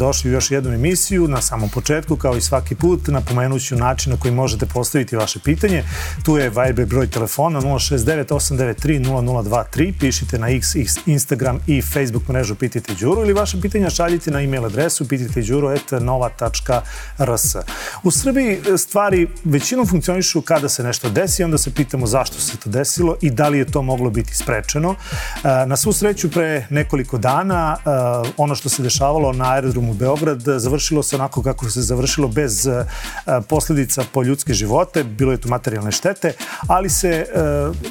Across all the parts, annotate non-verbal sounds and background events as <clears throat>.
Dobrodošli u još jednu emisiju. Na samom početku, kao i svaki put, napomenuću način na koji možete postaviti vaše pitanje. Tu je Viber broj telefona 069-893-0023. Pišite na X, X, Instagram i Facebook mrežu Pitajte Đuru ili vaše pitanja šaljite na e-mail adresu pitajteđuru.nova.rs. U Srbiji stvari većinom funkcionišu kada se nešto desi, onda se pitamo zašto se to desilo i da li je to moglo biti sprečeno. Na svu sreću pre nekoliko dana ono što se dešavalo na aerodromu Beograd završilo se onako kako se završilo bez e, posledica po ljudske živote, bilo je tu materijalne štete, ali se e,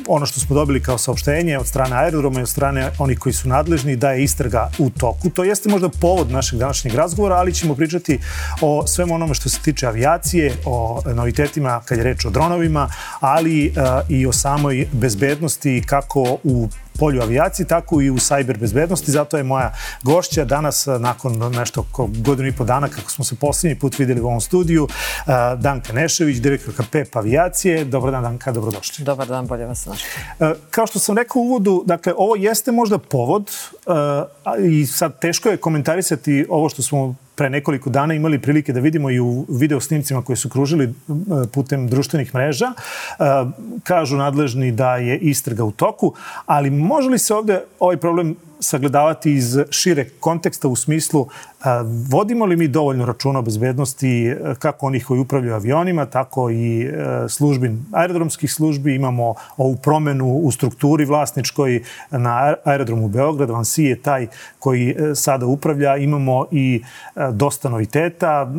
ono što smo dobili kao saopštenje od strane aerodroma i od strane onih koji su nadležni da je istraga u toku. To jeste možda povod našeg današnjeg razgovora, ali ćemo pričati o svemu onome što se tiče avijacije, o novitetima kad je reč o dronovima, ali e, i o samoj bezbednosti kako u polju avijacije, tako i u sajber bezbednosti. Zato je moja gošća danas, nakon nešto godinu i po dana, kako smo se poslednji put videli u ovom studiju, Danka Nešević, direktorka PEP avijacije. Dobar dan, Danka, dobrodošli. Dobar dan, bolje vas našli. Kao što sam rekao u uvodu, dakle, ovo jeste možda povod i sad teško je komentarisati ovo što smo pre nekoliko dana imali prilike da vidimo i u video snimcima koji su kružili putem društvenih mreža. Kažu nadležni da je istraga u toku, ali može li se ovde ovaj problem sagledavati iz šire konteksta u smislu vodimo li mi dovoljno računa o bezbednosti kako onih koji upravljaju avionima, tako i službi, aerodromskih službi. Imamo ovu promenu u strukturi vlasničkoj na aerodromu Beograd. Vansi je taj koji sada upravlja. Imamo i dosta noviteta.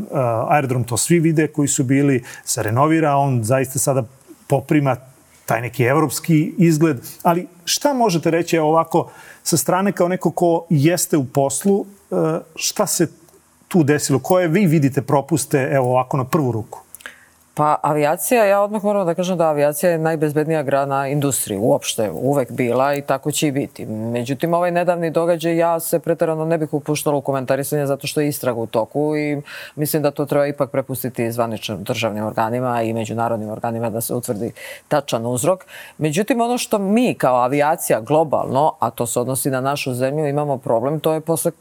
Aerodrom to svi vide koji su bili, se renovira. On zaista sada poprima taj neki evropski izgled. Ali šta možete reći ovako sa strane kao neko ko jeste u poslu, e, šta se tu desilo? Koje vi vidite propuste, evo ovako na prvu ruku? Pa avijacija, ja odmah moram da kažem da avijacija je najbezbednija grana industrije, uopšte, uvek bila i tako će i biti. Međutim, ovaj nedavni događaj, ja se pretarano ne bih upuštala u komentarisanje zato što je istraga u toku i mislim da to treba ipak prepustiti zvaničnim državnim organima i međunarodnim organima da se utvrdi tačan uzrok. Međutim, ono što mi kao avijacija globalno, a to se odnosi na našu zemlju, imamo problem, to je posle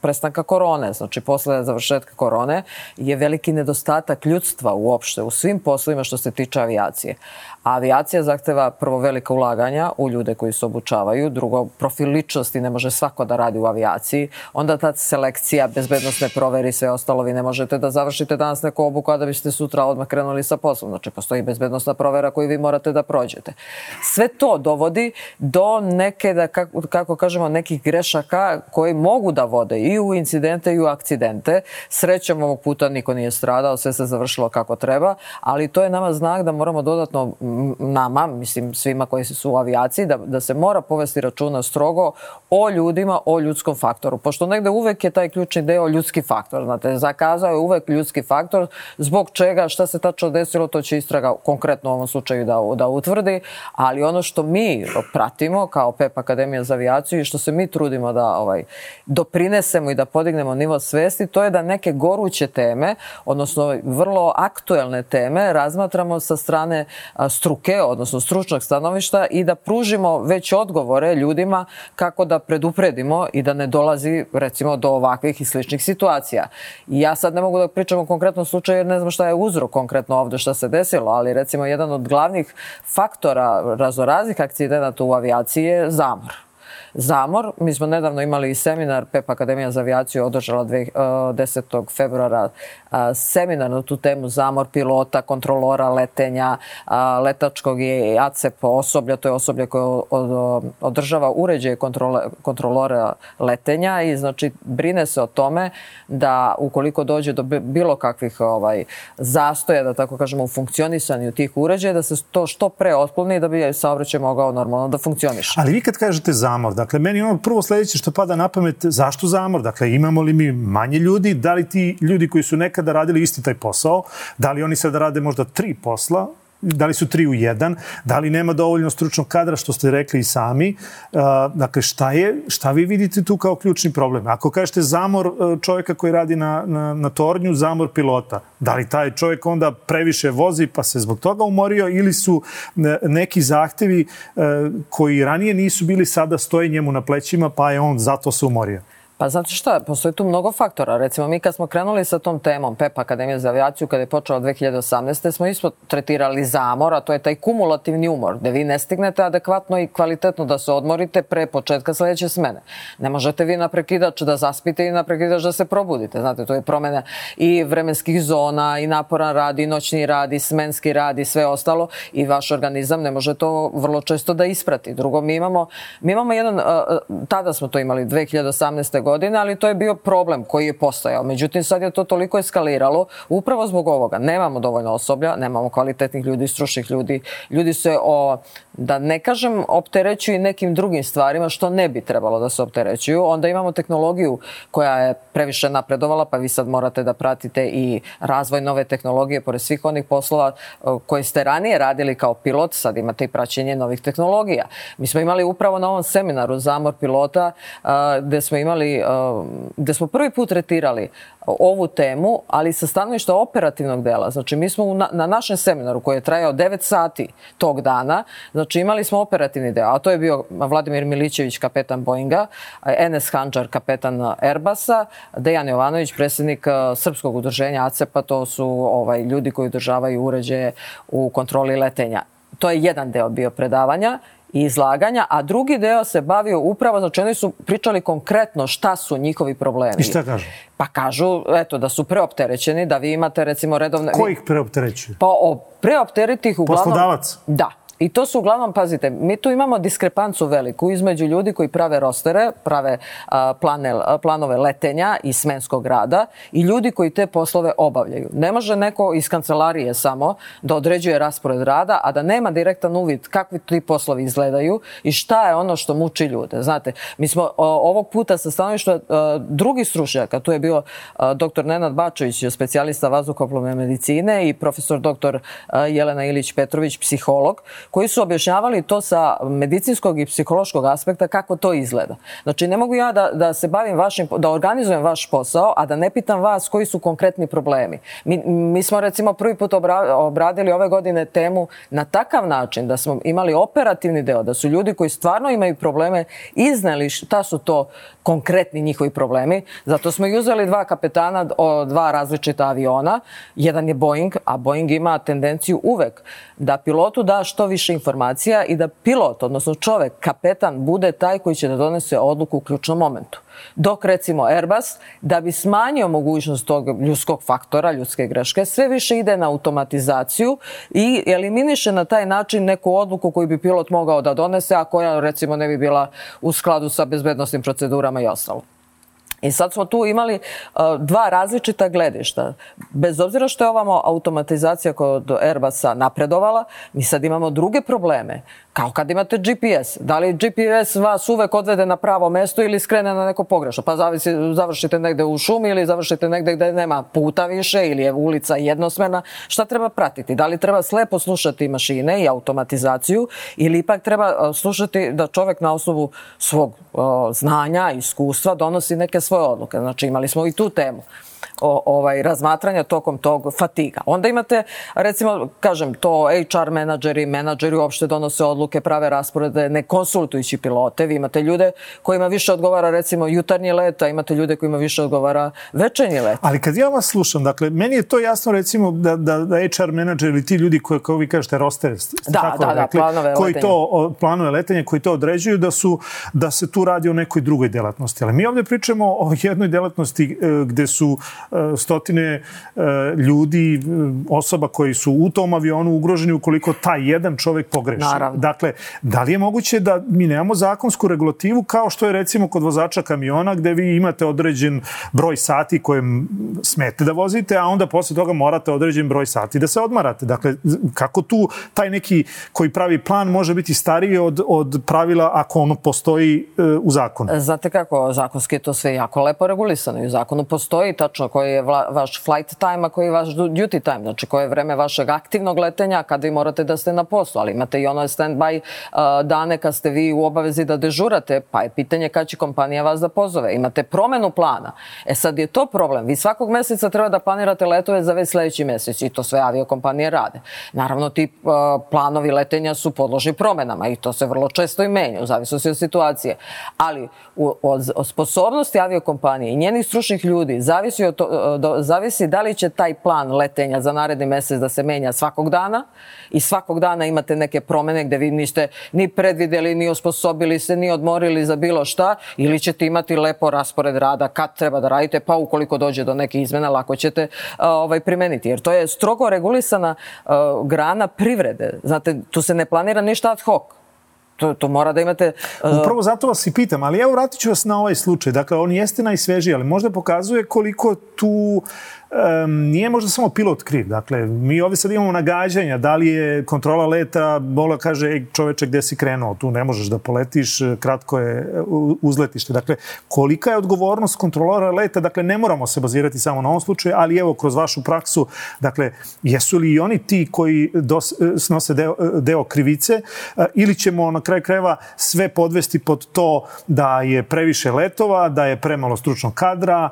prestanka korone, znači posle završetka korone, je veliki nedostatak ljudstva uopšte u svim poslovima što se tiče avijacije. A avijacija zahteva prvo velika ulaganja u ljude koji se obučavaju, drugo profil ličnosti ne može svako da radi u avijaciji, onda ta selekcija, bezbednostne proveri sve ostalo, vi ne možete da završite danas neku obuku, a da biste sutra odmah krenuli sa poslom. Znači, postoji bezbednostna provera koju vi morate da prođete. Sve to dovodi do neke, da, kako, kako kažemo, nekih grešaka koji mogu da vode i u incidente i u akcidente. Srećom ovog puta niko nije stradao, sve se završilo kako treba, ali to je nama znak da moramo dodatno nama, mislim svima koji su u avijaciji, da, da se mora povesti računa strogo o ljudima, o ljudskom faktoru. Pošto negde uvek je taj ključni deo ljudski faktor. Znate, zakazao je uvek ljudski faktor. Zbog čega, šta se tačno desilo, to će istraga konkretno u ovom slučaju da, da utvrdi. Ali ono što mi pratimo kao PEP Akademija za avijaciju i što se mi trudimo da ovaj, doprinesemo i da podignemo nivo svesti, to je da neke goruće teme, odnosno vrlo aktuelne teme, razmatramo sa strane struke, odnosno stručnog stanovišta i da pružimo već odgovore ljudima kako da predupredimo i da ne dolazi recimo do ovakvih i sličnih situacija. I ja sad ne mogu da pričam o konkretnom slučaju jer ne znam šta je uzrok konkretno ovde šta se desilo, ali recimo jedan od glavnih faktora razoraznih akcidenata u avijaciji je zamor zamor. Mi smo nedavno imali seminar, PEP Akademija za avijaciju održala 10. E, februara seminar na tu temu zamor pilota, kontrolora letenja, letačkog i ACEP osoblja, to je osoblje koje održava uređaje kontrole, kontrolora letenja i znači brine se o tome da ukoliko dođe do bilo kakvih ovaj zastoja, da tako kažemo, u funkcionisanju tih uređaja, da se to što pre otkloni da bi saobraćaj mogao normalno da funkcioniše. Ali vi kad kažete zamor, dakle, meni ono prvo sledeće što pada na pamet, zašto zamor? Dakle, imamo li mi manje ljudi? Da li ti ljudi koji su nekada radili isti taj posao, da li oni sada rade možda tri posla, da li su tri u jedan, da li nema dovoljno stručnog kadra, što ste rekli i sami. Dakle, šta je, šta vi vidite tu kao ključni problem? Ako kažete zamor e, čovjeka koji radi na, na, na tornju, zamor pilota, da li taj čovjek onda previše vozi pa se zbog toga umorio ili su e, neki zahtevi koji ranije nisu bili sada stoje njemu na plećima pa je on zato se umorio? Pa znate šta, postoji tu mnogo faktora. Recimo, mi kad smo krenuli sa tom temom PEP Akademija za aviaciju, kada je počela 2018. smo isto tretirali zamor, a to je taj kumulativni umor, gde vi ne stignete adekvatno i kvalitetno da se odmorite pre početka sledeće smene. Ne možete vi na prekidač da zaspite i na prekidač da se probudite. Znate, to je promena i vremenskih zona, i naporan rad, i noćni rad, i smenski rad, i sve ostalo. I vaš organizam ne može to vrlo često da isprati. Drugo, mi imamo, mi imamo jedan, tada smo to imali, 2018 godine, ali to je bio problem koji je postojao. Međutim, sad je to toliko eskaliralo upravo zbog ovoga. Nemamo dovoljno osoblja, nemamo kvalitetnih ljudi, stručnih ljudi. Ljudi se, o, da ne kažem, opterećuju nekim drugim stvarima što ne bi trebalo da se opterećuju. Onda imamo tehnologiju koja je previše napredovala, pa vi sad morate da pratite i razvoj nove tehnologije, pored svih onih poslova koje ste ranije radili kao pilot, sad imate i praćenje novih tehnologija. Mi smo imali upravo na ovom seminaru zamor pilota, gde smo imali gde smo prvi put tretirali ovu temu, ali sa stanovišta operativnog dela. Znači, mi smo na, na našem seminaru koji je trajao 9 sati tog dana, znači imali smo operativni deo, a to je bio Vladimir Milićević, kapetan Boeinga, Enes Hanđar, kapetan Airbusa, Dejan Jovanović, predsjednik Srpskog udruženja ACEPA, to su ovaj, ljudi koji udržavaju uređaje u kontroli letenja. To je jedan deo bio predavanja i izlaganja, a drugi deo se bavio upravo, znači oni su pričali konkretno šta su njihovi problemi. I šta kažu? Pa kažu, eto, da su preopterećeni, da vi imate recimo redovne... Ko ih preopterećuje? Pa o, preopteretih uglavnom... Poslodavac? Da. I to su uglavnom, pazite, mi tu imamo diskrepancu veliku između ljudi koji prave rostere, prave a, plane, planove letenja i smenskog rada i ljudi koji te poslove obavljaju. Ne može neko iz kancelarije samo da određuje raspored rada, a da nema direktan uvid kakvi ti poslovi izgledaju i šta je ono što muči ljude. Znate, mi smo o, ovog puta sa stanovišta drugih stručnjaka, tu je bio a, dr. Nenad Bačević, specijalista vazduhoplovne medicine i profesor dr. Jelena Ilić-Petrović, psiholog, koji su objašnjavali to sa medicinskog i psihološkog aspekta kako to izgleda. Znači, ne mogu ja da, da se bavim vašim, da organizujem vaš posao, a da ne pitam vas koji su konkretni problemi. Mi, mi smo recimo prvi put obra, obradili ove godine temu na takav način da smo imali operativni deo, da su ljudi koji stvarno imaju probleme izneli šta su to konkretni njihovi problemi. Zato smo i uzeli dva kapetana o dva različita aviona. Jedan je Boeing, a Boeing ima tendenciju uvek da pilotu da što više informacija i da pilot, odnosno čovek, kapetan, bude taj koji će da donese odluku u ključnom momentu. Dok recimo Airbus, da bi smanjio mogućnost tog ljudskog faktora, ljudske greške, sve više ide na automatizaciju i eliminiše na taj način neku odluku koju bi pilot mogao da donese, a koja recimo ne bi bila u skladu sa bezbednostnim procedurama i ostalo. I sad smo tu imali uh, dva različita gledišta. Bez obzira što je ovamo automatizacija kod Airbusa napredovala, mi sad imamo druge probleme. Kao kad imate GPS. Da li GPS vas uvek odvede na pravo mesto ili skrene na neko pogrešno? Pa zavisi, završite negde u šumi ili završite negde gde nema puta više ili je ulica jednosmerna. Šta treba pratiti? Da li treba slepo slušati mašine i automatizaciju ili ipak treba slušati da čovek na osnovu svog o, znanja, iskustva donosi neke svoje odluke. Znači imali smo i tu temu o, ovaj, razmatranja tokom tog fatiga. Onda imate, recimo, kažem, to HR menadžeri, menadžeri uopšte donose odluke, prave rasporede, ne konsultujući pilote. Vi imate ljude kojima više odgovara, recimo, jutarnji let, a imate ljude kojima više odgovara večernji let. Ali kad ja vas slušam, dakle, meni je to jasno, recimo, da, da, da HR menadžer ili ti ljudi koji, kao vi kažete, roster, da, tako da, da, rekli, planove koji letenja. to, planove letenja, koji to određuju, da, su, da se tu radi o nekoj drugoj delatnosti. Ali mi ovde pričamo o jednoj delatnosti e, gde su stotine e, ljudi, e, osoba koji su u tom avionu ugroženi ukoliko taj jedan čovek pogreši. Naravno. Dakle, da li je moguće da mi nemamo zakonsku regulativu kao što je recimo kod vozača kamiona gde vi imate određen broj sati kojem smete da vozite, a onda posle toga morate određen broj sati da se odmarate. Dakle, kako tu taj neki koji pravi plan može biti stariji od, od pravila ako ono postoji e, u zakonu? Znate kako, zakonski je to sve jako lepo regulisano i u zakonu postoji tačno koji je vla, vaš flight time, a koji je vaš duty time, znači koje je vreme vašeg aktivnog letenja kada vi morate da ste na poslu, ali imate i ono stand-by uh, dane kad ste vi u obavezi da dežurate, pa je pitanje kada će kompanija vas da pozove. Imate promenu plana. E sad je to problem. Vi svakog meseca treba da planirate letove za već sledeći mesec i to sve aviokompanije rade. Naravno, ti uh, planovi letenja su podložni promenama i to se vrlo često i menja u zavisnosti od situacije. Ali u, od, od sposobnosti aviokompanije i njenih stručnih ljudi zavisi, od to, do, zavisi da li će taj plan letenja za naredni mesec da se menja svakog dana i svakog dana imate neke promene gde vi niste ni predvideli, ni osposobili se, ni odmorili za bilo šta ili ćete imati lepo raspored rada kad treba da radite, pa ukoliko dođe do neke izmene lako ćete ovaj primeniti. Jer to je strogo regulisana grana privrede. Znate, tu se ne planira ništa ad hoc to, to mora da imate... Uh... Upravo zato vas i pitam, ali evo vratit ću vas na ovaj slučaj. Dakle, on jeste najsvežiji, ali možda pokazuje koliko tu um, nije možda samo pilot kriv. Dakle, mi ovde sad imamo nagađanja, da li je kontrola leta, Bola kaže, ej čoveče, gde si krenuo, tu ne možeš da poletiš, kratko je uzletište. Dakle, kolika je odgovornost kontrolora leta? Dakle, ne moramo se bazirati samo na ovom slučaju, ali evo, kroz vašu praksu, dakle, jesu li i oni ti koji dos, snose deo, deo krivice ili ćemo na kraj krajeva sve podvesti pod to da je previše letova, da je premalo stručnog kadra,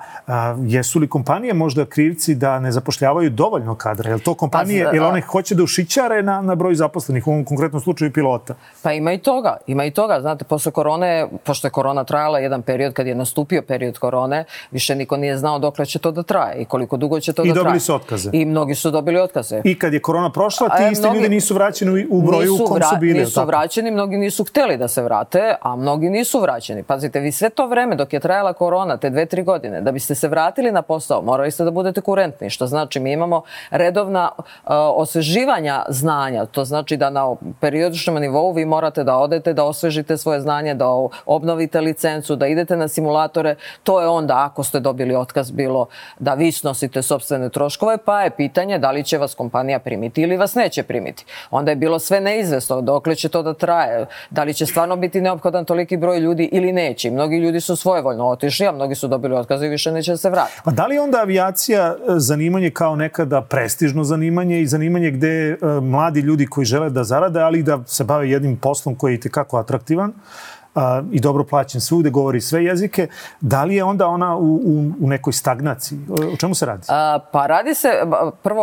jesu li kompanije možda krivi krivci da ne zapošljavaju dovoljno kadra? Je to kompanije, pa, je li one hoće da ušićare na, na broj zaposlenih, u ovom konkretnom slučaju pilota? Pa ima i toga, ima i toga. Znate, posle korone, pošto je korona trajala jedan period, kad je nastupio period korone, više niko nije znao dokle će to da traje i koliko dugo će to I da traje. I dobili su otkaze. I mnogi su dobili otkaze. I kad je korona prošla, ti isti mnogi, ljudi nisu vraćeni u broju u kom su bili. Nisu tako? vraćeni, mnogi nisu hteli da se vrate, a mnogi nisu vraćeni. Pazite, vi sve to vreme dok je trajala korona, te dve, tri godine, da biste se vratili na posao, morali ste da budete kurentni, što znači mi imamo redovna uh, osveživanja znanja. To znači da na periodičnom nivou vi morate da odete, da osvežite svoje znanje, da obnovite licencu, da idete na simulatore. To je onda, ako ste dobili otkaz, bilo da vi snosite sobstvene troškove, pa je pitanje da li će vas kompanija primiti ili vas neće primiti. Onda je bilo sve neizvesno, dokle će to da traje, da li će stvarno biti neophodan toliki broj ljudi ili neće. Mnogi ljudi su svojevoljno otišli, a mnogi su dobili otkaz i više neće se vratiti. Pa da li onda avijacija zanimanje kao nekada prestižno zanimanje i zanimanje gde e, mladi ljudi koji žele da zarade, ali da se bave jednim poslom koji je tekako atraktivan, a, i dobro plaćen svude, govori sve jezike, da li je onda ona u, u, u nekoj stagnaciji? O čemu se radi? A, pa radi se, prvo,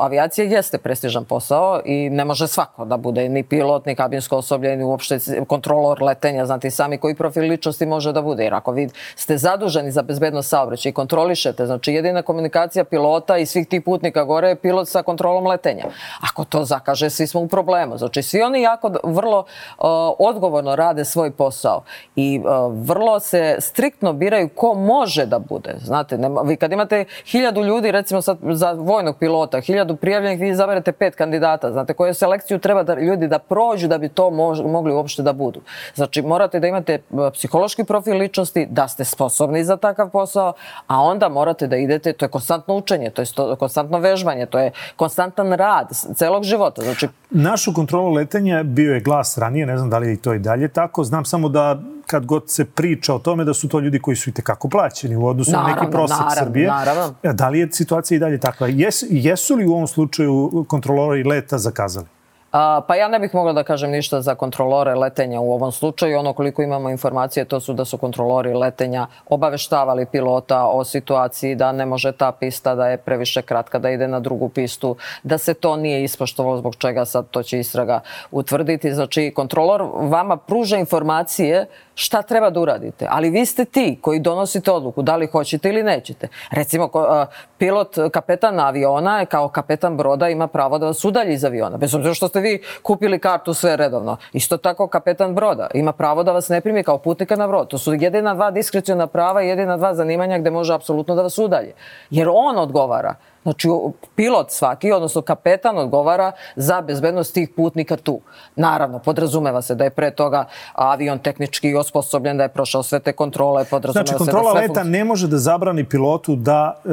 avijacija jeste prestižan posao i ne može svako da bude ni pilot, ni kabinsko osoblje, ni uopšte kontrolor letenja, znate sami koji profil ličnosti može da bude. Jer ako vi ste zaduženi za bezbednost saobraćaja i kontrolišete, znači jedina komunikacija pilota i svih tih putnika gore je pilot sa kontrolom letenja. Ako to zakaže, svi smo u problemu. Znači svi oni jako vrlo uh, odgovorno rade svoj posao posao i uh, vrlo se striktno biraju ko može da bude. Znate, nema, vi kad imate hiljadu ljudi, recimo sad za vojnog pilota, hiljadu prijavljenih, vi izaberete pet kandidata. Znate, koju selekciju treba da ljudi da prođu da bi to mož, mogli uopšte da budu. Znači, morate da imate psihološki profil ličnosti, da ste sposobni za takav posao, a onda morate da idete, to je konstantno učenje, to je sto, konstantno vežbanje, to je konstantan rad celog života. Znači, Našu kontrolu letenja bio je glas ranije, ne znam da li je to i dalje tako. Znam samo da kad god se priča o tome da su to ljudi koji su i tekako plaćeni u odnosu naravno, na neki prosek naravno, Srbije. Naravno. Da li je situacija i dalje takva? Jes, jesu li u ovom slučaju kontrolori leta zakazali? A, pa ja ne bih mogla da kažem ništa za kontrolore letenja u ovom slučaju. Ono koliko imamo informacije to su da su kontrolori letenja obaveštavali pilota o situaciji da ne može ta pista da je previše kratka da ide na drugu pistu, da se to nije ispoštovalo zbog čega sad to će istraga utvrditi. Znači kontrolor vama pruža informacije šta treba da uradite. Ali vi ste ti koji donosite odluku da li hoćete ili nećete. Recimo, pilot, kapetan aviona kao kapetan broda ima pravo da vas udalji iz aviona, bez obzira što ste vi kupili kartu sve redovno. Isto tako kapetan broda ima pravo da vas ne primi kao putnika na brod. To su jedina dva diskreciona prava i jedina dva zanimanja gde može apsolutno da vas udalje. Jer on odgovara Znači, pilot svaki, odnosno kapetan odgovara za bezbednost tih putnika tu. Naravno, podrazumeva se da je pre toga avion tehnički osposobljen, da je prošao sve te kontrole, podrazumeva znači, kontrola se da sve leta ne može da zabrani pilotu da e,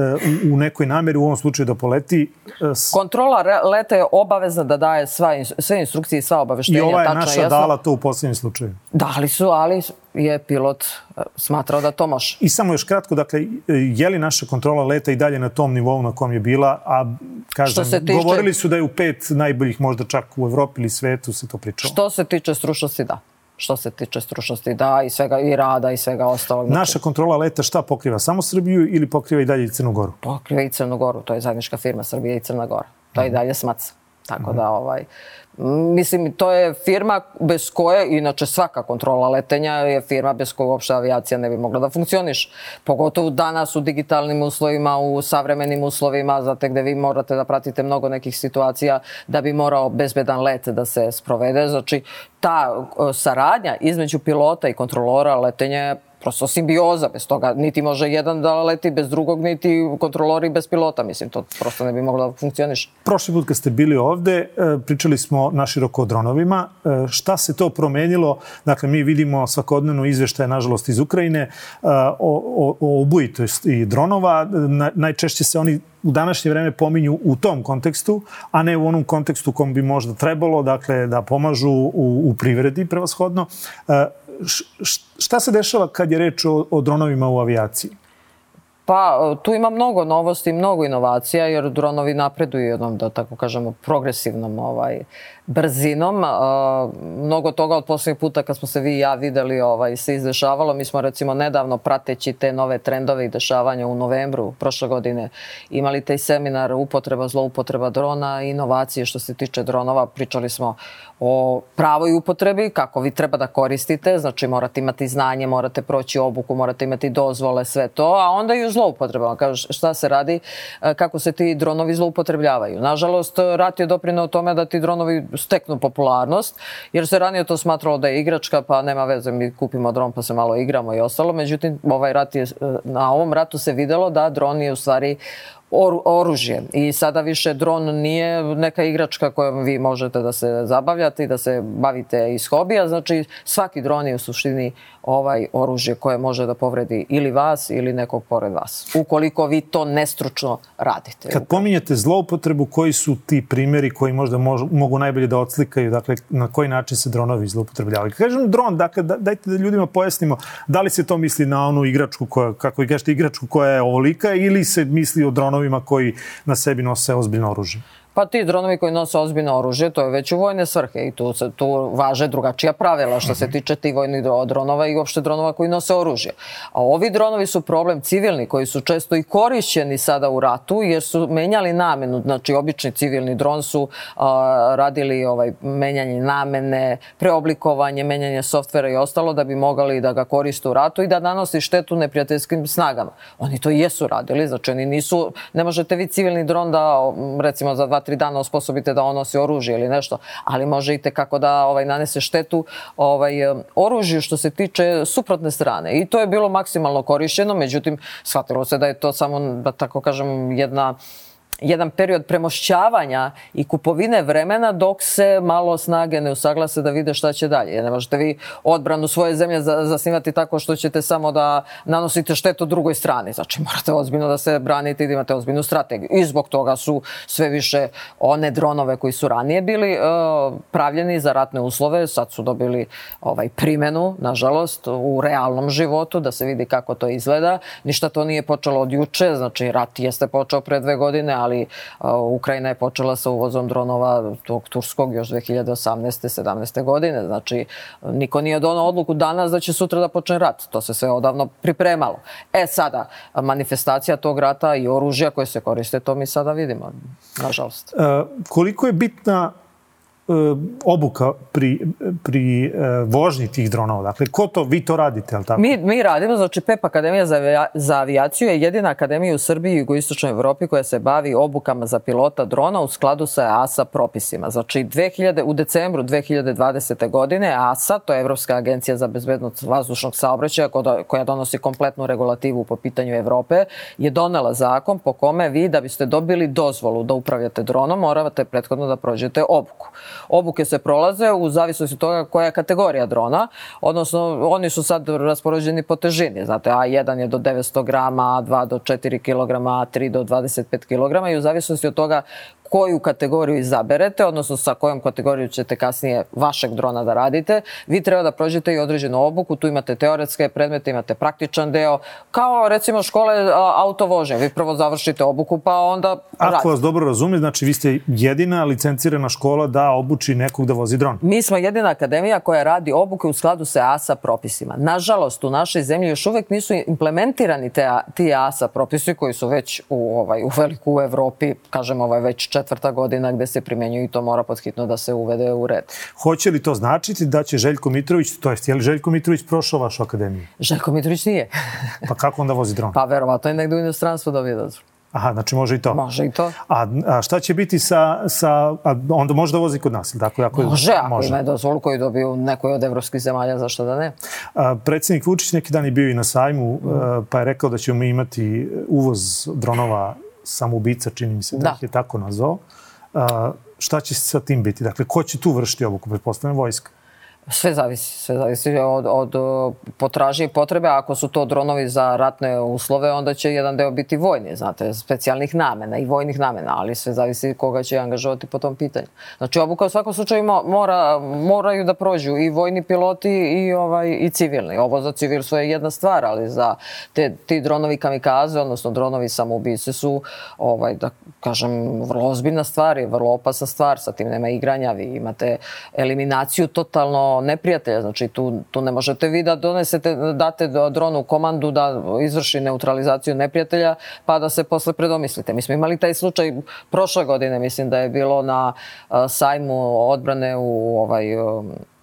u nekoj nameri, u ovom slučaju da poleti. E, s... Kontrola leta je obavezna da daje sva, sve instrukcije i sva obaveštenja. I ova je naša jasno. dala to u poslednjem slučaju. Dali su, ali je pilot e, smatrao da to može. I samo još kratko, dakle, je li naša kontrola leta i dalje na tom nivou na kom je bila, a kažem, tiče, govorili su da je u pet najboljih možda čak u Evropi ili svetu se to pričalo. Što se tiče stručnosti, da što se tiče stručnosti, da, i svega, i rada i svega ostalog. Naša znači, kontrola leta šta pokriva? Samo Srbiju ili pokriva i dalje i Crnu Goru? Pokriva i Crnu Goru, to je zajednička firma Srbija i Crna Gora. To je i mhm. dalje SMAC. Tako da, ovaj, Mislim, to je firma bez koje, inače svaka kontrola letenja je firma bez koje uopšte avijacija ne bi mogla da funkcioniš. Pogotovo danas u digitalnim uslovima, u savremenim uslovima, znate gde vi morate da pratite mnogo nekih situacija da bi morao bezbedan let da se sprovede. Znači, ta saradnja između pilota i kontrolora letenja je prosto simbioza, bez toga niti može jedan da leti bez drugog, niti kontrolori bez pilota, mislim, to prosto ne bi moglo da funkcioniš. Prošli put kad ste bili ovde, e, pričali smo naširoko o dronovima. E, šta se to promenilo? Dakle, mi vidimo svakodnevno izveštaje, nažalost, iz Ukrajine e, o, o, o ubojitosti dronova. Najčešće se oni u današnje vreme pominju u tom kontekstu, a ne u onom kontekstu kom bi možda trebalo, dakle, da pomažu u, u privredi prevashodno šta se dešava kad je reč o, o dronovima u avijaciji? Pa, tu ima mnogo novosti, mnogo inovacija, jer dronovi napreduju jednom, da tako kažemo, progresivnom ovaj, brzinom. Mnogo toga od poslednjeg puta kad smo se vi i ja videli ovaj, se izdešavalo. Mi smo recimo nedavno prateći te nove trendove i dešavanja u novembru prošle godine imali taj seminar upotreba, zloupotreba drona i inovacije što se tiče dronova. Pričali smo o pravoj upotrebi, kako vi treba da koristite, znači morate imati znanje, morate proći obuku, morate imati dozvole, sve to, a onda i u zloupotrebama. Kaže, šta se radi, e, kako se ti dronovi zloupotrebljavaju. Nažalost, rat je doprinao tome da ti dronovi steknu popularnost, jer se ranije to smatralo da je igračka, pa nema veze, mi kupimo dron pa se malo igramo i ostalo. Međutim, ovaj rat je, e, na ovom ratu se videlo da dron je u stvari or, oružje. I sada više dron nije neka igračka kojom vi možete da se zabavljate i da se bavite iz hobija. Znači, svaki dron je u suštini ovaj oružje koje može da povredi ili vas ili nekog pored vas. Ukoliko vi to nestručno radite. Kad pominjete zloupotrebu, koji su ti primjeri koji možda mož, mogu najbolje da odslikaju, dakle, na koji način se dronovi zloupotrebljavaju? Kažem dron, dakle, da, dajte da ljudima pojasnimo da li se to misli na onu igračku koja, kako i kažete, igračku koja je ovolika ili se misli o dronovima koji na sebi nose ozbiljno oružje? Pa ti dronovi koji nose ozbiljno oružje, to je već u vojne svrhe i tu, se, tu važe drugačija pravila što se <clears throat> tiče ti vojnih dronova i uopšte dronova koji nose oružje. A ovi dronovi su problem civilni koji su često i korišćeni sada u ratu jer su menjali namenu. Znači, obični civilni dron su a, radili ovaj, menjanje namene, preoblikovanje, menjanje softvera i ostalo da bi mogli da ga koriste u ratu i da nanosi štetu neprijateljskim snagama. Oni to jesu radili, znači oni nisu, ne možete vi civilni dron da recimo za dva tri dana osposobite da on nosi oružje ili nešto, ali može i kako da ovaj, nanese štetu ovaj, oružju što se tiče suprotne strane. I to je bilo maksimalno korišćeno, međutim, shvatilo se da je to samo, da tako kažem, jedna jedan period premošćavanja i kupovine vremena dok se malo snage ne usaglase da vide šta će dalje. Ne možete vi odbranu svoje zemlje zasnivati tako što ćete samo da nanosite štetu drugoj strani. Znači morate ozbiljno da se branite i da imate ozbiljnu strategiju. I zbog toga su sve više one dronove koji su ranije bili uh, pravljeni za ratne uslove, sad su dobili ovaj primenu, nažalost, u realnom životu, da se vidi kako to izgleda. Ništa to nije počelo od juče, znači rat jeste počeo pre dve godine, ali Ukrajina je počela sa uvozom dronova tog turskog još 2018. 17. godine. Znači, niko nije donao odluku danas da će sutra da počne rat. To se sve odavno pripremalo. E sada, manifestacija tog rata i oružja koje se koriste, to mi sada vidimo, nažalost. E, koliko je bitna obuka pri, pri e, vožnji tih dronova? Dakle, ko to, vi to radite, ali tako? Mi, mi radimo, znači PEP Akademija za, za avijaciju je jedina akademija u Srbiji i jugoistočnoj Evropi koja se bavi obukama za pilota drona u skladu sa ASA propisima. Znači, 2000, u decembru 2020. godine ASA, to je Evropska agencija za bezbednost vazdušnog saobraćaja koja donosi kompletnu regulativu po pitanju Evrope, je donela zakon po kome vi da biste dobili dozvolu da upravljate dronom, morate prethodno da prođete obuku. Obuke se prolaze u zavisnosti od toga koja je kategorija drona, odnosno oni su sad raspoređeni po težini. Znate, A1 je do 900 grama, A2 do 4 kg, A3 do 25 kg i u zavisnosti od toga koju kategoriju izaberete, odnosno sa kojom kategorijom ćete kasnije vašeg drona da radite, vi treba da prođete i određenu obuku, tu imate teoretske predmete, imate praktičan deo, kao recimo škole autovožnje, vi prvo završite obuku pa onda Ako radite. vas dobro razumijem, znači vi ste jedina licencirana škola da obuči nekog da vozi dron. Mi smo jedina akademija koja radi obuke u skladu sa ASA propisima. Nažalost, u našoj zemlji još uvek nisu implementirani te, ti ASA propisi koji su već u, ovaj, u veliku u Evropi, kažem, ovaj, već četvrta godina gde se primenjuju i to mora podhitno da se uvede u red. Hoće li to značiti da će Željko Mitrović, to jest, je li Željko Mitrović prošao vašu akademiju? Željko Mitrović nije. pa kako onda vozi dron? Pa verovatno je negde u inostranstvu dobio dozvolu. Aha, znači može i to. Može i to. A, a šta će biti sa, sa a onda može da vozi kod nas, tako? Ako, može, ako može. ima dozvolu koju dobiju nekoj od evropskih zemalja, zašto da ne? A, predsednik Vučić neki dan je bio i na sajmu, mm. a, pa je rekao da ćemo imati uvoz dronova samoubica, čini mi se da, da. ih je tako nazvao. A, šta će sa tim biti? Dakle, ko će tu vršiti obuku? Pretpostavljam vojska. Sve zavisi, sve zavisi od, od potraže i potrebe. Ako su to dronovi za ratne uslove, onda će jedan deo biti vojni, znate, specijalnih namena i vojnih namena, ali sve zavisi koga će angažovati po tom pitanju. Znači, obuka u svakom slučaju mora, moraju da prođu i vojni piloti i, ovaj, i civilni. Ovo za civilstvo je jedna stvar, ali za te, ti dronovi kamikaze, odnosno dronovi samoubice su, ovaj, da kažem, vrlo ozbiljna stvar i vrlo opasna stvar. Sa tim nema igranja, vi imate eliminaciju totalno neprijatelja. Znači tu, tu ne možete vi da donesete, date dronu komandu da izvrši neutralizaciju neprijatelja pa da se posle predomislite. Mi smo imali taj slučaj prošle godine, mislim da je bilo na sajmu odbrane u, ovaj,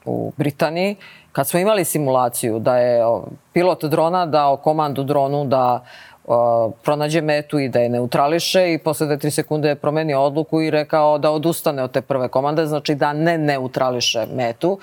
u Britaniji kad smo imali simulaciju da je pilot drona dao komandu dronu da pronađe metu i da je neutrališe i posle 2-3 sekunde je promenio odluku i rekao da odustane od te prve komande, znači da ne neutrališe metu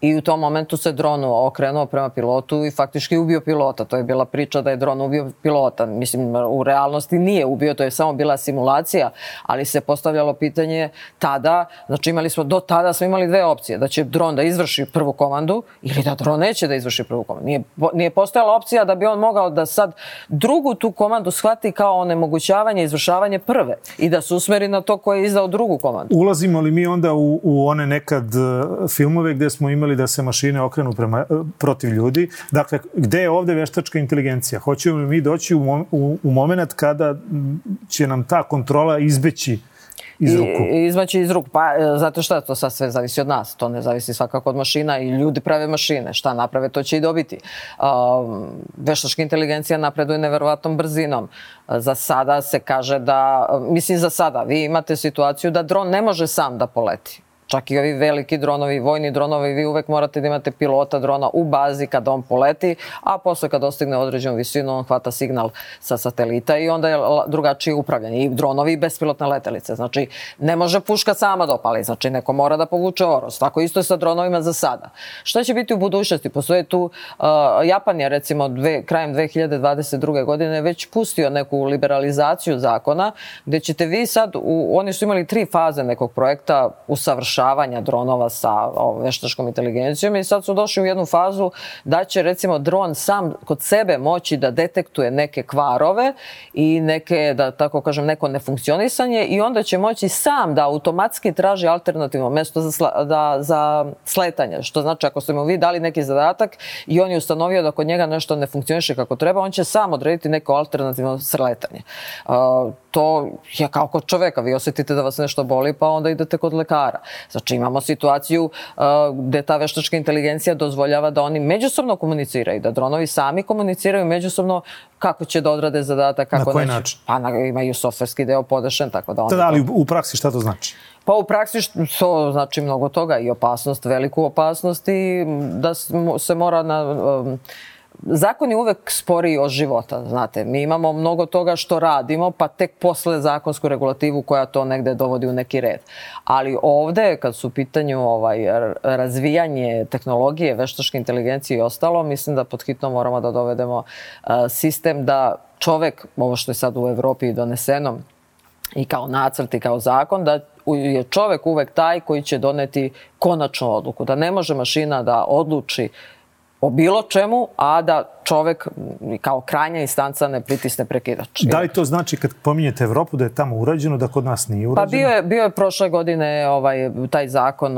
I u tom momentu se dron okrenuo prema pilotu i faktički ubio pilota. To je bila priča da je dron ubio pilota. Mislim, u realnosti nije ubio, to je samo bila simulacija, ali se postavljalo pitanje tada, znači imali smo, do tada smo imali dve opcije, da će dron da izvrši prvu komandu ili da dron neće da izvrši prvu komandu. Nije, nije postojala opcija da bi on mogao da sad drugu tu komandu shvati kao onemogućavanje izvršavanje prve i da se usmeri na to ko je izdao drugu komandu. Ulazimo li mi onda u, u one nekad uh, filmove gde smo imali da se mašine okrenu prema, protiv ljudi. Dakle, gde je ovde veštačka inteligencija? Hoćemo li mi doći u, mom, u, u moment kada će nam ta kontrola izbeći iz ruku. Izmaći iz ruku. Pa, e, zato što to sad sve zavisi od nas. To ne zavisi svakako od mašina i ljudi prave mašine. Šta naprave, to će i dobiti. Um, veštačka inteligencija napreduje neverovatnom brzinom. Za sada se kaže da, mislim za sada, vi imate situaciju da dron ne može sam da poleti čak i ovi veliki dronovi, vojni dronovi, vi uvek morate da imate pilota drona u bazi kada on poleti, a posle kad dostigne određenu visinu, on hvata signal sa satelita i onda je drugačije upravljanje. I dronovi i bespilotne letelice. Znači, ne može puška sama dopali, znači neko mora da povuče oros. Tako isto je sa dronovima za sada. Šta će biti u budućnosti? Postoje tu, uh, Japan je recimo dve, krajem 2022. godine već pustio neku liberalizaciju zakona, gde ćete vi sad, u, oni su imali tri faze nekog projekta usavršavanja usavršavanja dronova sa veštačkom inteligencijom i sad su došli u jednu fazu da će recimo dron sam kod sebe moći da detektuje neke kvarove i neke, da tako kažem, neko nefunkcionisanje i onda će moći sam da automatski traži alternativno mesto za, sla, da, za sletanje. Što znači ako ste mu vi dali neki zadatak i on je ustanovio da kod njega nešto ne funkcioniše kako treba, on će sam odrediti neko alternativno sletanje. Uh, to je kao kod čoveka, vi osetite da vas nešto boli pa onda idete kod lekara. Znači imamo situaciju uh, gde ta veštačka inteligencija dozvoljava da oni međusobno komuniciraju, da dronovi sami komuniciraju međusobno kako će da odrade zadatak, kako na koji neće. način? Pa na, imaju softverski deo podešen, tako da... Da, da, ali u praksi šta to znači? Pa u praksi to znači mnogo toga i opasnost, veliku opasnost i da se mora na... Um, zakon je uvek sporiji od života, znate. Mi imamo mnogo toga što radimo, pa tek posle zakonsku regulativu koja to negde dovodi u neki red. Ali ovde, kad su u pitanju ovaj, razvijanje tehnologije, veštačke inteligencije i ostalo, mislim da pod hitno moramo da dovedemo uh, sistem da čovek, ovo što je sad u Evropi doneseno, i kao nacrt i kao zakon, da je čovek uvek taj koji će doneti konačnu odluku. Da ne može mašina da odluči o bilo čemu, a da čovek kao krajnja instanca ne pritisne prekidač. Da li to znači kad pominjete Evropu da je tamo urađeno, da kod nas nije urađeno? Pa bio je, bio je prošle godine ovaj, taj zakon,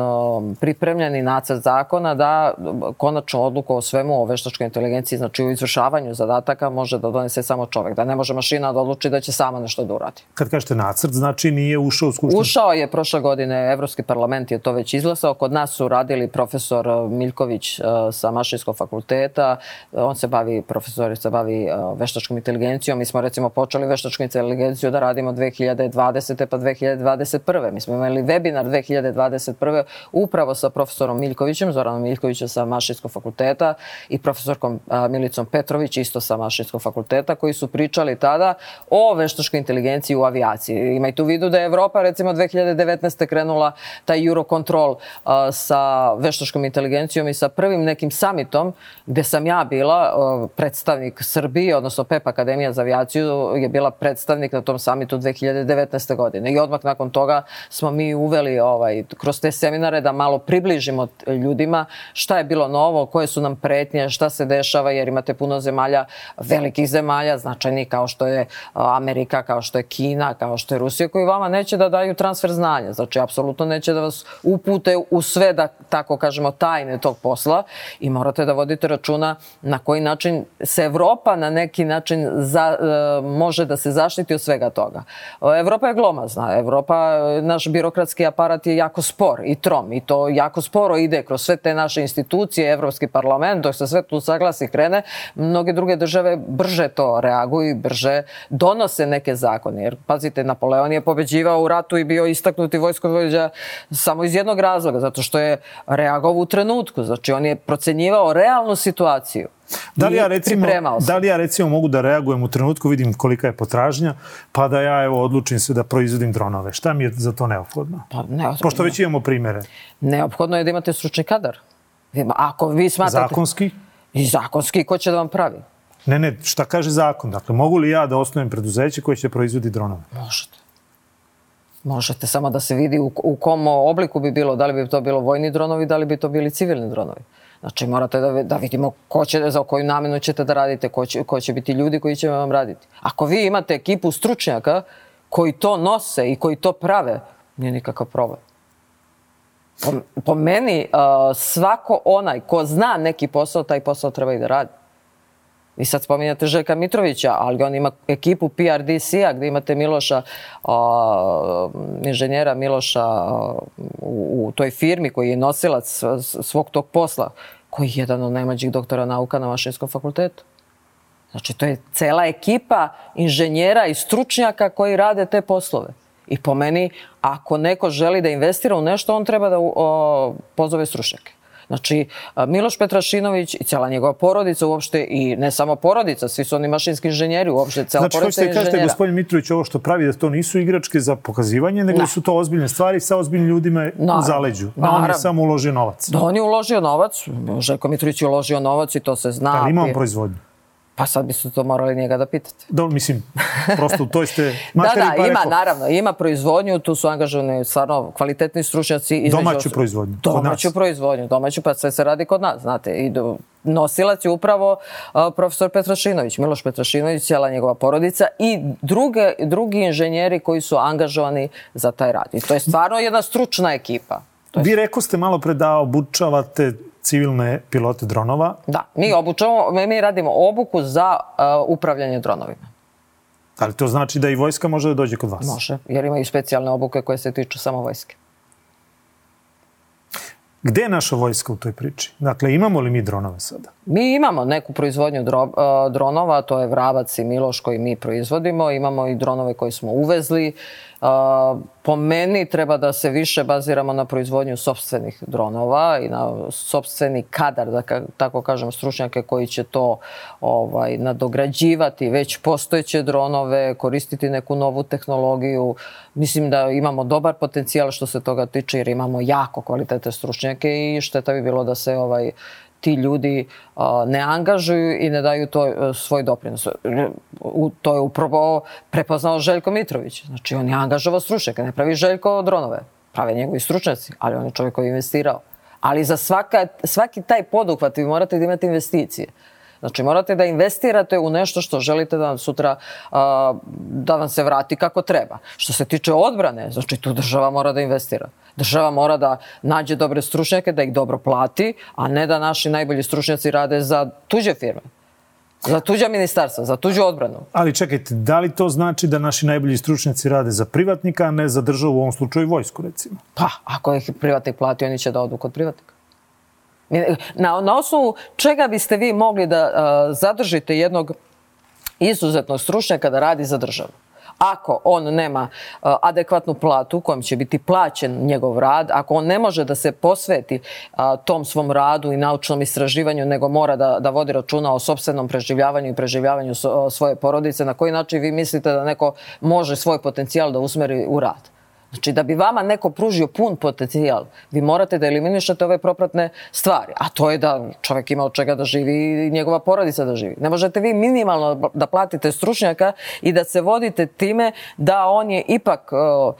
pripremljeni nacrt zakona da konačno odluku o svemu o veštačkoj inteligenciji, znači u izvršavanju zadataka može da donese samo čovek, da ne može mašina da odluči da će sama nešto da uradi. Kad kažete nacrt, znači nije ušao u skupštinu? Ušao je prošle godine, Evropski parlament je to već izglasao, kod nas su radili profesor Miljković sa Mašinskog fakulteta, on se bavi, profesorica bavi veštačkom inteligencijom, mi smo recimo počeli veštačku inteligenciju da radimo 2020. pa 2021. Mi smo imali webinar 2021. upravo sa profesorom Miljkovićem, Zoranom Miljkovićem sa Mašinskog fakulteta i profesorkom Milicom Petrović isto sa Mašinskog fakulteta koji su pričali tada o veštačkoj inteligenciji u avijaciji. Imajte u vidu da je Evropa recimo 2019. krenula taj Eurocontrol sa veštačkom inteligencijom i sa prvim nekim samitom gde sam ja bila predstavnik Srbije, odnosno PEP Akademija za avijaciju je bila predstavnik na tom samitu 2019. godine. I odmah nakon toga smo mi uveli ovaj, kroz te seminare da malo približimo ljudima šta je bilo novo, koje su nam pretnje, šta se dešava, jer imate puno zemalja, velikih zemalja, značajnih kao što je Amerika, kao što je Kina, kao što je Rusija, koji vama neće da daju transfer znanja. Znači, apsolutno neće da vas upute u sve, da tako kažemo, tajne tog posla i morate da vodite računa na koji način se Evropa na neki način za, e, može da se zaštiti od svega toga. Evropa je glomazna. Evropa, naš birokratski aparat je jako spor i trom i to jako sporo ide kroz sve te naše institucije, Evropski parlament, dok se sve tu saglasi krene, mnoge druge države brže to reaguju i brže donose neke zakone. Jer, pazite, Napoleon je pobeđivao u ratu i bio istaknuti vojskovođa samo iz jednog razloga, zato što je reagovao u trenutku. Znači, on je procenjivao realnu situaciju. Da li, ja recimo, da li ja recimo mogu da reagujem u trenutku, vidim kolika je potražnja, pa da ja evo odlučim se da proizvodim dronove. Šta mi je za to neophodno? Pa, neophodno. Pošto već imamo primere. Neophodno je da imate stručni kadar. Ako vi smatrate... Zakonski? I zakonski, ko će da vam pravi? Ne, ne, šta kaže zakon? Dakle, mogu li ja da osnovim preduzeće koje će proizvodi dronove? Možete. Možete, samo da se vidi u, u kom obliku bi bilo, da li bi to bilo vojni dronovi, da li bi to bili civilni dronovi. Znači morate da, da vidimo ko će, za koju namenu ćete da radite, ko će, ko će biti ljudi koji će vam raditi. Ako vi imate ekipu stručnjaka koji to nose i koji to prave, nije nikakav problem. Po, po meni, uh, svako onaj ko zna neki posao, taj posao treba i da radi. Vi sad spominjate Željka Mitrovića, ali on ima ekipu PRDC-a gde imate Miloša, a, inženjera Miloša a, u, u toj firmi koji je nosilac svog tog posla, koji je jedan od najmlađih doktora nauka na Mašinskom fakultetu. Znači, to je cela ekipa inženjera i stručnjaka koji rade te poslove. I po meni, ako neko želi da investira u nešto, on treba da o, pozove stručnjake. Znači, Miloš Petrašinović i cijela njegova porodica uopšte i ne samo porodica, svi su oni mašinski inženjeri, uopšte cijela znači, porodica inženjera. Znači, hoćete kažete, gospodin Mitrović, ovo što pravi da to nisu igračke za pokazivanje, nego da. su to ozbiljne stvari sa ozbiljnim ljudima u zaleđu. Da on je samo uložio novac. Da on je uložio novac, Željko Mitrović je uložio novac i to se zna. Da, imamo proizvodnju. Pa sad biste to morali njega da pitate. Da, mislim, prosto to ste <laughs> da, da, pa ima, rekao. naravno, ima proizvodnju, tu su angažovani stvarno kvalitetni stručnjaci. Domaću os... proizvodnju. Domaću proizvodnju, domaću, pa sve se radi kod nas, znate. I do, nosilac je upravo uh, profesor Petrašinović, Miloš Petrašinović, cijela njegova porodica i druge, drugi inženjeri koji su angažovani za taj rad. I to je stvarno jedna stručna ekipa. Vi rekao ste malo pre da obučavate civilne pilote dronova. Da, mi obučavamo, mi radimo obuku za uh, upravljanje dronovima. Ali to znači da i vojska može da dođe kod vas? Može, jer imaju specijalne obuke koje se tiču samo vojske. Gde je naša vojska u toj priči? Dakle, imamo li mi dronove sada? Mi imamo neku proizvodnju dro, uh, dronova, to je Vrabac i Miloš koji mi proizvodimo. Imamo i dronove koje smo uvezli. Uh, po meni treba da se više baziramo na proizvodnju sobstvenih dronova i na sobstveni kadar, da tako kažem, stručnjake koji će to ovaj, nadograđivati već postojeće dronove, koristiti neku novu tehnologiju. Mislim da imamo dobar potencijal što se toga tiče jer imamo jako kvalitete stručnjake i šteta bi bilo da se ovaj ti ljudi ne angažuju i ne daju to e, svoj doprinos. To je upravo prepoznao Željko Mitrović. Znači, on je angažovao stručnjaka, ne pravi Željko dronove. Prave njegovi stručnjaci, ali on je čovjek koji je investirao. Ali za svaka, svaki taj poduhvat vi morate da imate investicije. Znači morate da investirate u nešto što želite da vam sutra a, da vam se vrati kako treba. Što se tiče odbrane, znači tu država mora da investira. Država mora da nađe dobre stručnjake, da ih dobro plati, a ne da naši najbolji stručnjaci rade za tuđe firme. Za tuđa ministarstva, za tuđu odbranu. Ali čekajte, da li to znači da naši najbolji stručnjaci rade za privatnika, a ne za državu, u ovom slučaju vojsku, recimo? Pa, ako ih privatnik plati, oni će da odu kod privatnika. Na, na osnovu čega biste vi mogli da uh, zadržite jednog izuzetnog stručnjaka da radi za državu? Ako on nema uh, adekvatnu platu kojom će biti plaćen njegov rad, ako on ne može da se posveti uh, tom svom radu i naučnom istraživanju, nego mora da, da vodi računa o sobstvenom preživljavanju i preživljavanju so, svoje porodice, na koji način vi mislite da neko može svoj potencijal da usmeri u rad? Znači, da bi vama neko pružio pun potencijal, vi morate da eliminišete ove propratne stvari. A to je da čovek ima od čega da živi i njegova porodica da živi. Ne možete vi minimalno da platite stručnjaka i da se vodite time da on je ipak... Uh,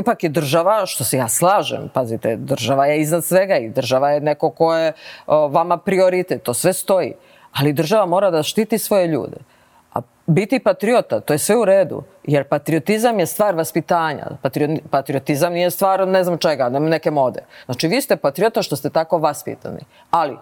ipak je država, što se ja slažem, pazite, država je iznad svega i država je neko ko je vama prioritet, to sve stoji. Ali država mora da štiti svoje ljude. Biti patriota, to je sve u redu, jer patriotizam je stvar vaspitanja. Patriotizam nije stvar ne znam čega, neke mode. Znači, vi ste patriota što ste tako vaspitani. Ali,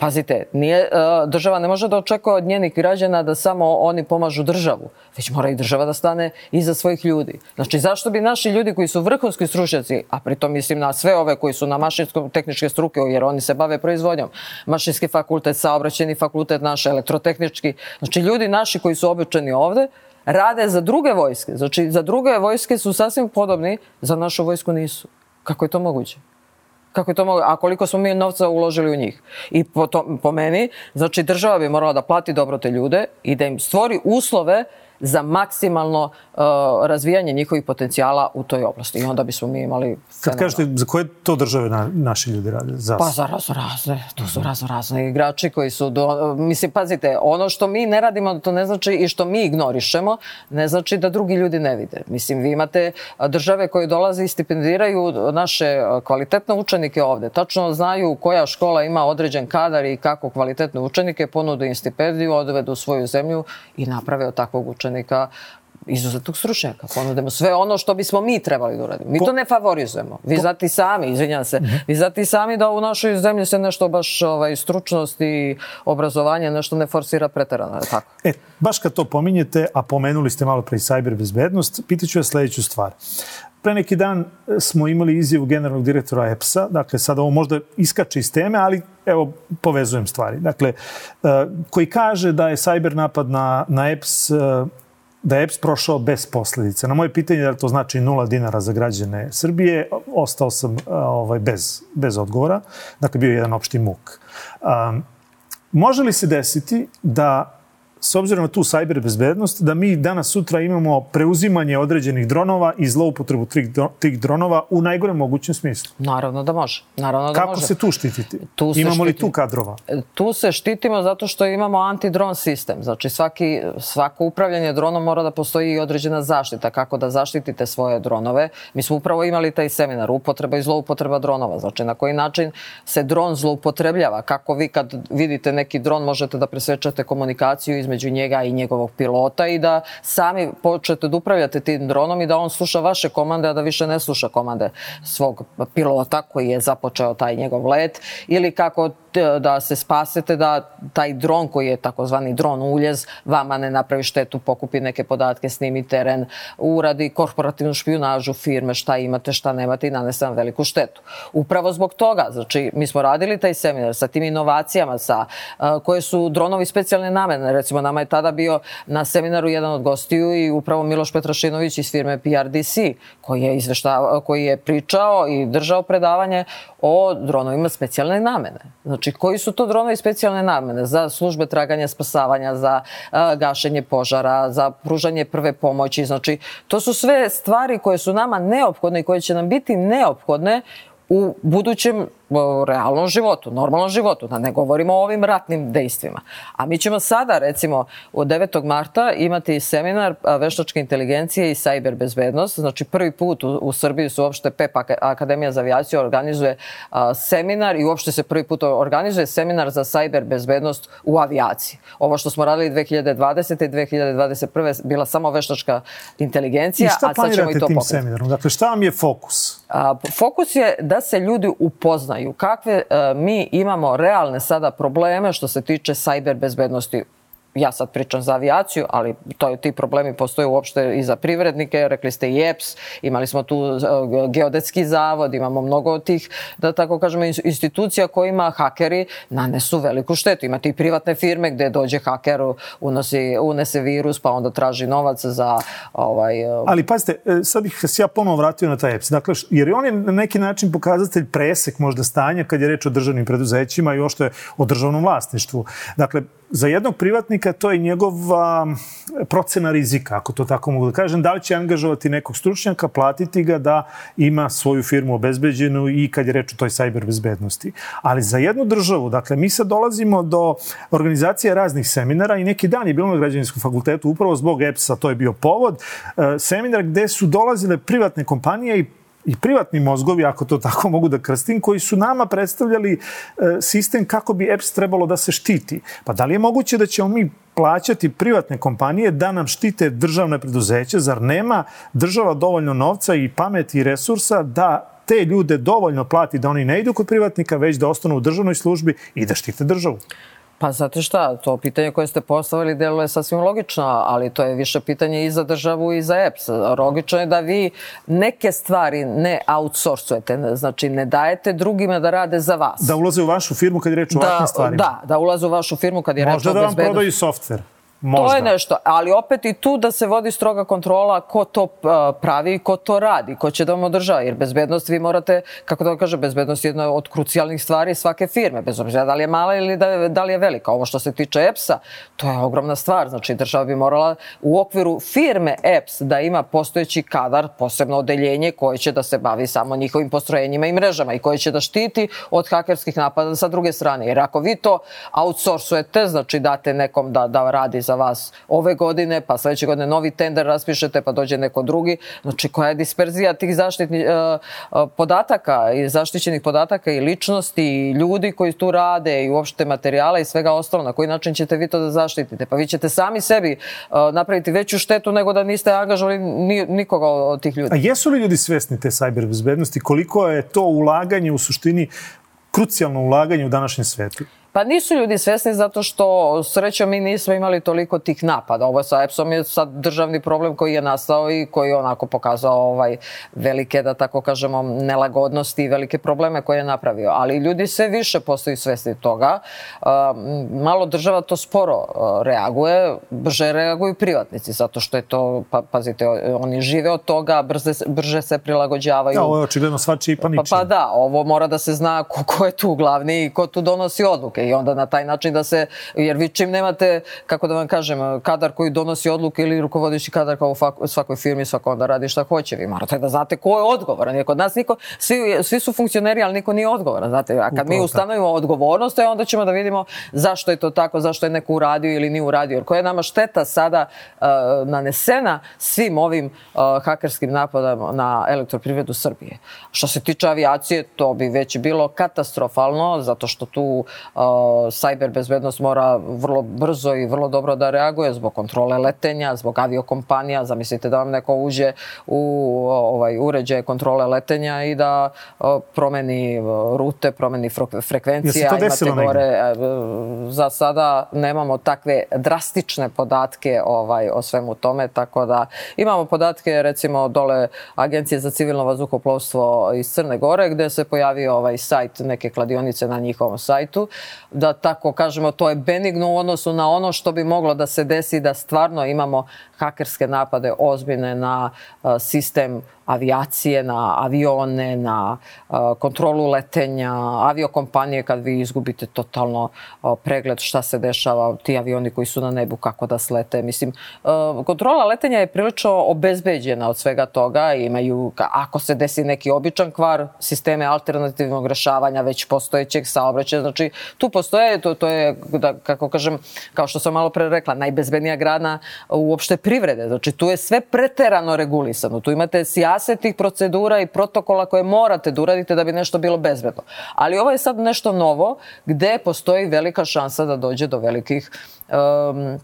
Pazite, nije, e, država ne može da očekuje od njenih građana da samo oni pomažu državu, već mora i država da stane iza svojih ljudi. Znači, zašto bi naši ljudi koji su vrhunski stručnjaci, a pritom mislim na sve ove koji su na mašinskom tehničke struke, jer oni se bave proizvodnjom, mašinski fakultet, saobraćeni fakultet naš, elektrotehnički, znači ljudi naši koji su obučeni ovde, rade za druge vojske. Znači, za druge vojske su sasvim podobni, za našu vojsku nisu. Kako je to moguće? Kako je to moguće? A koliko smo mi novca uložili u njih? I po, to, po meni, znači država bi morala da plati dobro te ljude i da im stvori uslove za maksimalno uh, razvijanje njihovih potencijala u toj oblasti. I onda bismo mi imali... Kad kažete, za koje to države na, naši ljudi rade? Za... Pa za razno razne. To su razno razne igrači koji su... Do, mislim, pazite, ono što mi ne radimo, to ne znači i što mi ignorišemo, ne znači da drugi ljudi ne vide. Mislim, vi imate države koje dolaze i stipendiraju naše kvalitetne učenike ovde. Tačno znaju koja škola ima određen kadar i kako kvalitetne učenike, ponude im stipendiju, odvedu u svoju zemlju i naprave od takvog učenika učenika izuzetnog stručnjaka. Ponudemo sve ono što bismo mi trebali da uradimo. Mi to ne favorizujemo. Vi znate sami, izvinjam se, mhm. vi znate sami da u našoj zemlji se nešto baš ovaj, stručnost i obrazovanje nešto ne forsira preterano. Tako. E, baš kad to pominjete, a pomenuli ste malo pre i sajber bezbednost, pitaću vas sledeću stvar. Pre neki dan smo imali izjavu generalnog direktora EPS-a, dakle sad ovo možda iskače iz teme, ali evo povezujem stvari. Dakle, e, koji kaže da je sajber napad na, na EPS da je EPS prošao bez posledica. Na moje pitanje da to znači nula dinara za građane Srbije, ostao sam ovaj, bez, bez odgovora. Dakle, bio je jedan opšti muk. Um, može li se desiti da s obzirom na tu sajber bezbednost, da mi danas sutra imamo preuzimanje određenih dronova i zloupotrebu tih dronova u najgorem mogućem smislu. Naravno da može. Naravno da Kako može. se tu štititi? Tu se imamo štitimo. li tu kadrova? Tu se štitimo zato što imamo antidron sistem. Znači svaki, svako upravljanje dronom mora da postoji i određena zaštita. Kako da zaštitite svoje dronove. Mi smo upravo imali taj seminar, upotreba i zloupotreba dronova. Znači na koji način se dron zloupotrebljava. Kako vi kad vidite neki dron možete da presvećate komunikaciju iz između njega i njegovog pilota i da sami počnete da upravljate tim dronom i da on sluša vaše komande, a da više ne sluša komande svog pilota koji je započeo taj njegov let ili kako da se spasete da taj dron koji je takozvani dron uljez vama ne napravi štetu, pokupi neke podatke, snimi teren, uradi korporativnu špionažu firme, šta imate, šta nemate i nanese vam veliku štetu. Upravo zbog toga, znači mi smo radili taj seminar sa tim inovacijama sa koje su dronovi specijalne namene, recimo nama je tada bio na seminaru jedan od gostiju i upravo Miloš Petrašinović iz firme PRDC koji je izvešta, koji je pričao i držao predavanje o dronovima specijalne namene. Znači, koji su to dronovi specijalne namene? Za službe traganja, spasavanja, za a, gašenje požara, za pružanje prve pomoći. Znači, to su sve stvari koje su nama neophodne i koje će nam biti neophodne u budućem realnom životu, normalnom životu, da ne govorimo o ovim ratnim dejstvima. A mi ćemo sada, recimo, od 9. marta imati seminar veštačke inteligencije i sajber bezbednost. Znači, prvi put u, u Srbiji su uopšte PEP Akademija za avijaciju organizuje a, seminar i uopšte se prvi put organizuje seminar za sajber bezbednost u avijaciji. Ovo što smo radili 2020. i 2021. bila samo veštačka inteligencija, a sad ćemo i to pokriti. seminarom? Dakle, šta vam je fokus? A, fokus je da se ljudi upoznaju kakve a, mi imamo realne sada probleme što se tiče sajber bezbednosti ja sad pričam za avijaciju, ali to je, ti problemi postoje uopšte i za privrednike, rekli ste i EPS, imali smo tu uh, geodetski zavod, imamo mnogo tih, da tako kažemo, institucija kojima hakeri nanesu veliku štetu. Imate i privatne firme gde dođe haker, unosi, unese virus, pa onda traži novac za ovaj... Uh, ali pazite, e, sad bih se ja ponovo vratio na taj EPS. Dakle, jer on je na neki način pokazatelj presek možda stanja kad je reč o državnim preduzećima i ošto je o državnom vlasništvu. Dakle, za jednog privatnika to je njegova procena rizika, ako to tako mogu da kažem. Da li će angažovati nekog stručnjaka, platiti ga da ima svoju firmu obezbeđenu i kad je reč o toj sajber bezbednosti. Ali za jednu državu, dakle, mi sad dolazimo do organizacije raznih seminara i neki dan je bilo na građanskom fakultetu upravo zbog EPS-a, to je bio povod, e, seminar gde su dolazile privatne kompanije i i privatni mozgovi, ako to tako mogu da krstim, koji su nama predstavljali e, sistem kako bi EPS trebalo da se štiti. Pa da li je moguće da ćemo mi plaćati privatne kompanije da nam štite državne preduzeće? Zar nema država dovoljno novca i pameti i resursa da te ljude dovoljno plati da oni ne idu kod privatnika, već da ostanu u državnoj službi i da štite državu? Pa znate šta, to pitanje koje ste postavili deluje sasvim logično, ali to je više pitanje i za državu i za EPS. Logično je da vi neke stvari ne outsourcujete, znači ne dajete drugima da rade za vas. Da ulaze u vašu firmu kad je reč o da, ovakvim stvarima. Da, da ulaze u vašu firmu kad je reč o bezbednosti. Možda da vam prodaju softver. Možda. To je nešto, ali opet i tu da se vodi stroga kontrola ko to pravi i ko to radi, ko će da vam održava, jer bezbednost vi morate, kako da vam kaže, bezbednost je jedna od krucijalnih stvari svake firme, bez obzira da li je mala ili da, da li je velika. Ovo što se tiče EPS-a, to je ogromna stvar, znači država bi morala u okviru firme EPS da ima postojeći kadar, posebno odeljenje koje će da se bavi samo njihovim postrojenjima i mrežama i koje će da štiti od hakerskih napada sa druge strane. Jer ako vi to outsourcujete, znači date nekom da, da radi za vas ove godine, pa sledeće godine novi tender raspišete, pa dođe neko drugi. Znači, koja je disperzija tih zaštitnih uh, podataka i zaštićenih podataka i ličnosti i ljudi koji tu rade i uopšte materijala i svega ostalo. Na koji način ćete vi to da zaštitite? Pa vi ćete sami sebi uh, napraviti veću štetu nego da niste angažovali ni, nikoga od tih ljudi. A jesu li ljudi svesni te sajber bezbednosti? Koliko je to ulaganje u suštini krucijalno ulaganje u današnjem svetu? Pa nisu ljudi svesni zato što srećom mi nismo imali toliko tih napada. Ovo sa EPS-om je sad državni problem koji je nastao i koji je onako pokazao ovaj velike, da tako kažemo, nelagodnosti i velike probleme koje je napravio. Ali ljudi sve više postaju svesni toga. Malo država to sporo reaguje, brže reaguju privatnici zato što je to, pa, pazite, oni žive od toga, brže, brže se prilagođavaju. Ja, ovo je očigledno svačiji pa ničim. Pa, pa da, ovo mora da se zna ko, ko je tu glavni i ko tu donosi odluke odluke i onda na taj način da se, jer vi čim nemate, kako da vam kažem, kadar koji donosi odluke ili rukovodići kadar kao u svakoj firmi, svako onda radi šta hoće. Vi morate da znate ko je odgovoran. Jer kod nas niko, svi, svi su funkcioneri, ali niko nije odgovoran. Znate, a kad mi ustanovimo odgovornost, e, onda ćemo da vidimo zašto je to tako, zašto je neko uradio ili nije uradio. Jer koja je nama šteta sada uh, nanesena svim ovim uh, hakerskim napadama na elektroprivredu Srbije. Što se tiče avijacije, to bi već bilo katastrofalno, zato što tu uh, cyber bezbednost mora vrlo brzo i vrlo dobro da reaguje zbog kontrole letenja, zbog aviokompanija. Zamislite da vam neko uđe u ovaj uređaj kontrole letenja i da promeni rute, promeni frekvencije. to desilo gore, e, Za sada nemamo takve drastične podatke ovaj, o svemu tome, tako da imamo podatke recimo dole Agencije za civilno vazduhoplovstvo iz Crne Gore gde se pojavio ovaj sajt neke kladionice na njihovom sajtu da tako kažemo, to je benigno u odnosu na ono što bi moglo da se desi da stvarno imamo hakerske napade ozbiljne na sistem avijacije, na avione, na kontrolu letenja, aviokompanije kad vi izgubite totalno pregled šta se dešava, ti avioni koji su na nebu, kako da slete. Mislim, kontrola letenja je prilično obezbeđena od svega toga. Imaju, ako se desi neki običan kvar, sisteme alternativnog rešavanja već postojećeg saobraćaja. Znači, tu postoje, to, to je, da, kako kažem, kao što sam malo pre rekla, najbezbednija grana uopšte privrede. Znači, tu je sve preterano regulisano. Tu imate sjase tih procedura i protokola koje morate da uradite da bi nešto bilo bezbedno. Ali ovo je sad nešto novo gde postoji velika šansa da dođe do velikih um,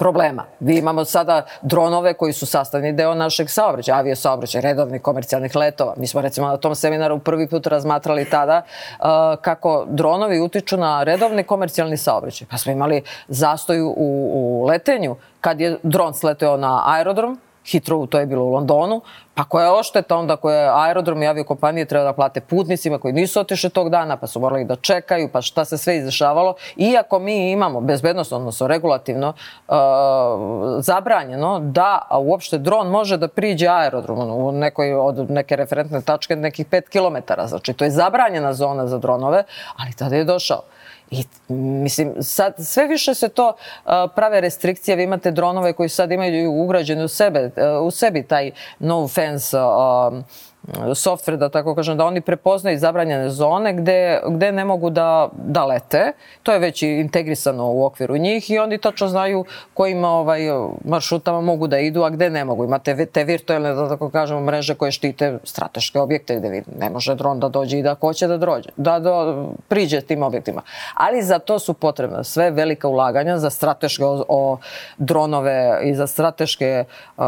problema. Vi imamo sada dronove koji su sastavni deo našeg saobraćaja, avio saobraćaja, redovnih komercijalnih letova. Mi smo recimo na tom seminaru prvi put razmatrali tada uh, kako dronovi utiču na redovni komercijalni saobraćaj. Pa smo imali zastoj u, u letenju kad je dron sleteo na aerodrom, Heathrow, to je bilo u Londonu, pa koja je ošteta onda koje aerodrom i aviokompanije treba da plate putnicima koji nisu otišli tog dana, pa su morali da čekaju, pa šta se sve izdešavalo. Iako mi imamo bezbednost, odnosno regulativno, uh, zabranjeno da uopšte dron može da priđe aerodromu u nekoj, od neke referentne tačke nekih 5 km. Znači, to je zabranjena zona za dronove, ali tada je došao. I, mislim, sad sve više se to uh, prave restrikcije. Vi imate dronove koji sad imaju ugrađeni u sebe, uh, u sebi taj no fence uh, softver, da tako kažem, da oni prepoznaju zabranjene zone gde, gde ne mogu da, da lete. To je već integrisano u okviru njih i oni tačno znaju kojim ovaj, maršrutama mogu da idu, a gde ne mogu. Imate te virtualne, da tako kažemo, mreže koje štite strateške objekte gde vi ne može dron da dođe i da hoće da dođe, da do, priđe tim objektima. Ali za to su potrebne sve velika ulaganja za strateške o, o dronove i za strateške uh,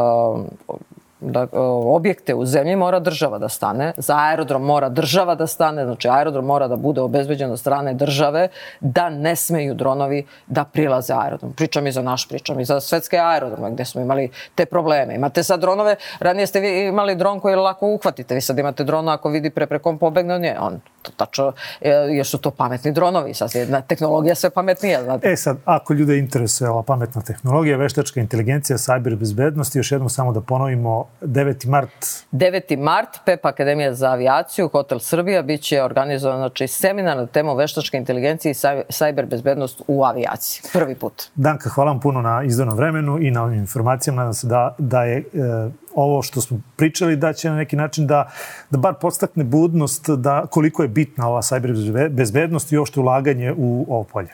da, objekte u zemlji mora država da stane, za aerodrom mora država da stane, znači aerodrom mora da bude obezbeđen od strane države da ne smeju dronovi da prilaze aerodrom. Pričam i za naš, pričam i za svetske aerodrome gde smo imali te probleme. Imate sad dronove, ranije ste vi imali dron koji lako uhvatite, vi sad imate drona ako vidi preprekom pobegne, on je, on tačno, e, jer su to pametni dronovi, sad je tehnologija sve pametnija. Znate. E sad, ako ljude interesuje ova pametna tehnologija, veštačka inteligencija, sajber bezbednost, još jednom samo da ponovimo 9. mart. 9. mart, PEP Akademija za avijaciju, Hotel Srbija, bit će organizovan znači, seminar na temu veštačke inteligencije i sajber bezbednost u avijaciji. Prvi put. Danka, hvala vam puno na izdanom vremenu i na ovim informacijama. Nadam se da, da je e, ovo što smo pričali da će na neki način da, da bar podstakne budnost da koliko je bitna ova sajber bezbednost i uopšte ulaganje u ovo polje.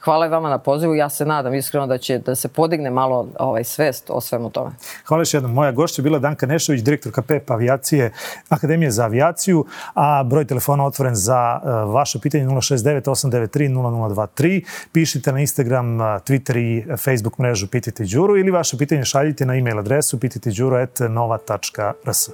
Hvala vama na pozivu. Ja se nadam iskreno da će da se podigne malo ovaj svest o svemu tome. Hvala još jednom. Moja gošća je bila Danka Nešović, direktorka PEP avijacije Akademije za avijaciju, a broj telefona otvoren za uh, vaše pitanje 069 893 0023. Pišite na Instagram, uh, Twitter i Facebook mrežu Pitajte Đuru ili vaše pitanje šaljite na e-mail adresu pitajteđuro.nova.rs.